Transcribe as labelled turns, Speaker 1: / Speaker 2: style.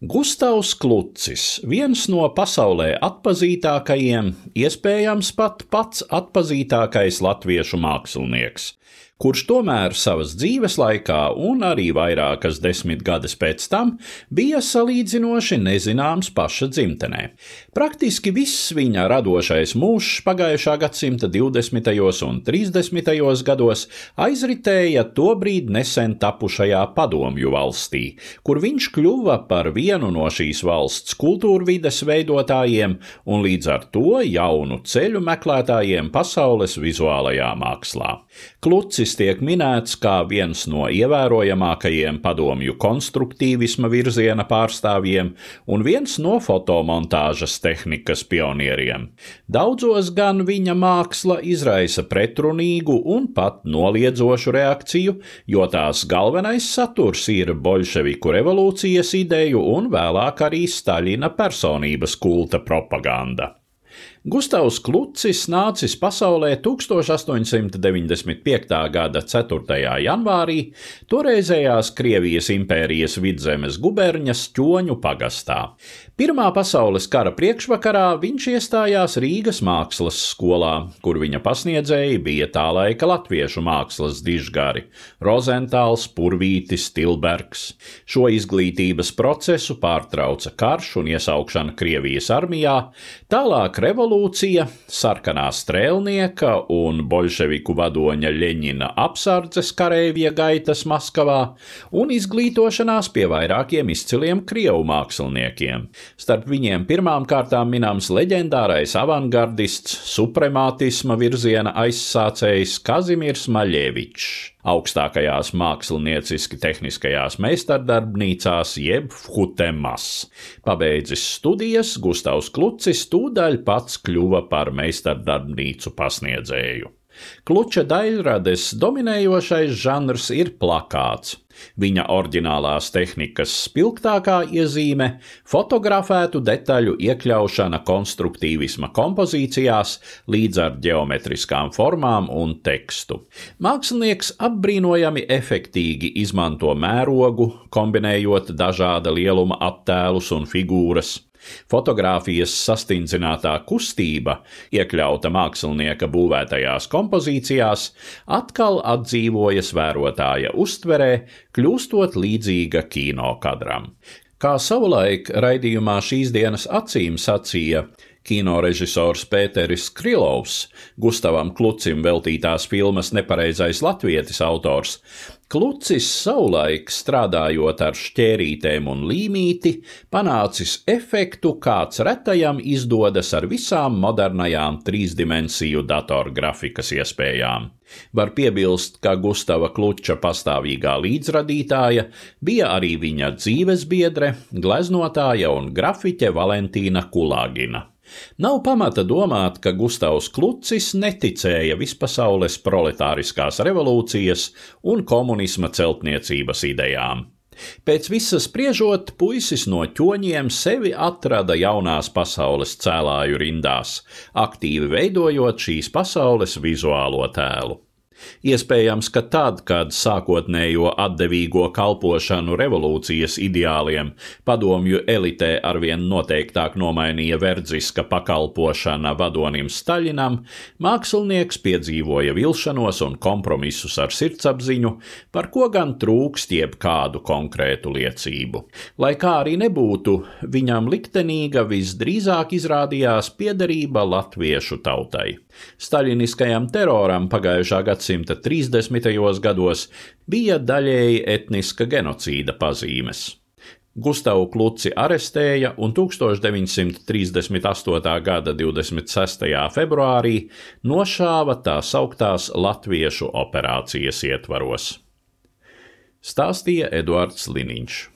Speaker 1: Gustavs Klucis, viens no pasaulē atpazīstamākajiem, iespējams pat pats atpazīstamākais latviešu mākslinieks, kurš tomēr savas dzīves laikā, un arī vairākas desmitgades pēc tam, bija salīdzinoši nezināms paša dzimtenē. Praktiski viss viņa radošais mūžs pagājušā gadsimta 20. un 30. gados aizritēja tobrīd nesen tapušajā padomju valstī, kur viņš kļuva par vienu no šīs valsts kultūrvides veidotājiem un līdz ar to jaunu ceļu meklētājiem pasaules vizuālajā mākslā. Klucis Šis tiek minēts kā viens no ievērojamākajiem padomju konstruktīvisma virziena pārstāvjiem un viens no fotomontāžas tehnikas pionieriem. Daudzos gan viņa māksla izraisa pretrunīgu un pat noliedzošu reakciju, jo tās galvenais saturs ir bolševiku revolūcijas ideju un vēlāk arī Staļina personības kulta propaganda. Gustavs Klucis nācis pasaulē 1895. gada 4. janvārī toreizējās Krievijas impērijas vidzemes guberņas ķoņu pagastā. Pirmā pasaules kara priekšvakarā viņš iestājās Rīgas mākslas skolā, kur viņa pasniedzēji bija tā laika latviešu mākslas dižgari - Rozentāls, Purvītis, Tilbergs. Šo izglītības procesu pārtrauca karš un iesaukšana Krievijas armijā, tālāk revolūcija, sarkanā strēlnieka un bolševiku vadoņa Ļeņina apsardzes kareivja gaitas Maskavā un izglītošanās pie vairākiem izciliem krievu māksliniekiem. Starp viņiem pirmām kārtām minams leģendārais avangardists, supremātisma virziena aizsācējs Kazimirs Maļevičs. Augstākajās mākslinieciski tehniskajās meistardarbnīcās, jeb Hutemas. Pabeidzis studijas, Gustavs Klucis tūdaļ pats kļuva par meistardarbnīcu pasniedzēju. Kluča daļrades dominējošais žanrs ir plakāts. Viņa oriģinālās tehnikas spilgtākā iezīme - fotografētu detaļu iekļaušana konstruktīvisma kompozīcijās līdz ar geometriskām formām un tekstu. Mākslinieks apbrīnojami efektīgi izmanto mērogu, kombinējot dažāda lieluma attēlus un figūras. Fotogrāfijas sastindzinātā kustība, iekļauta mākslinieka būvētajās kompozīcijās, atkal atdzīvojas vērotāja uztverē, kļūstot līdzīga kinokadram. Kā savulaik raidījumā šīs dienas acīm sacīja kinorežisors Pēteris Krilovs, Gustavam Klucim veltītās filmas Nepareizais latvietis autors, Klucis savulaik strādājot ar šķērītēm un līmīti, panācis efektu, kāds retajam izdodas ar visām modernajām trīsdimensiju datorgrafikas iespējām. Var piebilst, ka Gustava Kluča pastāvīgā līdzradītāja bija arī viņa dzīvesbiedre, gleznotāja un grafiķe Valentīna Kulāgina. Nav pamata domāt, ka Gustavs Klucis neticēja vispasaules proletāriskās revolūcijas un komunisma celtniecības idejām. Pēc visas spriežot, puisis no ķoņiem sevi atrada jaunās pasaules cēlāju rindās, aktīvi veidojot šīs pasaules vizuālo tēlu. Iespējams, ka tad, kad sākotnējo atdevīgo kalpošanu revolūcijas ideāliem padomju elitē arvien noteiktāk nomainīja verdziska pakalpošana vadonim Staļinam, mākslinieks piedzīvoja vilšanos un kompromisus ar sirdsapziņu, par ko gan trūkst jebkādu konkrētu liecību. Lai kā arī nebūtu, viņam liktenīga visdrīzāk izrādījās piederība latviešu tautai. Staļiniskajam teroram pagājušā gadsimta 30. gados bija daļēji etniska genocīda pazīmes. Gustavu Kluci arestēja un 1938. gada 26. februārī nošāva tā sauktās Latviešu operācijas ietvaros. Stāstīja Eduards Liniņš.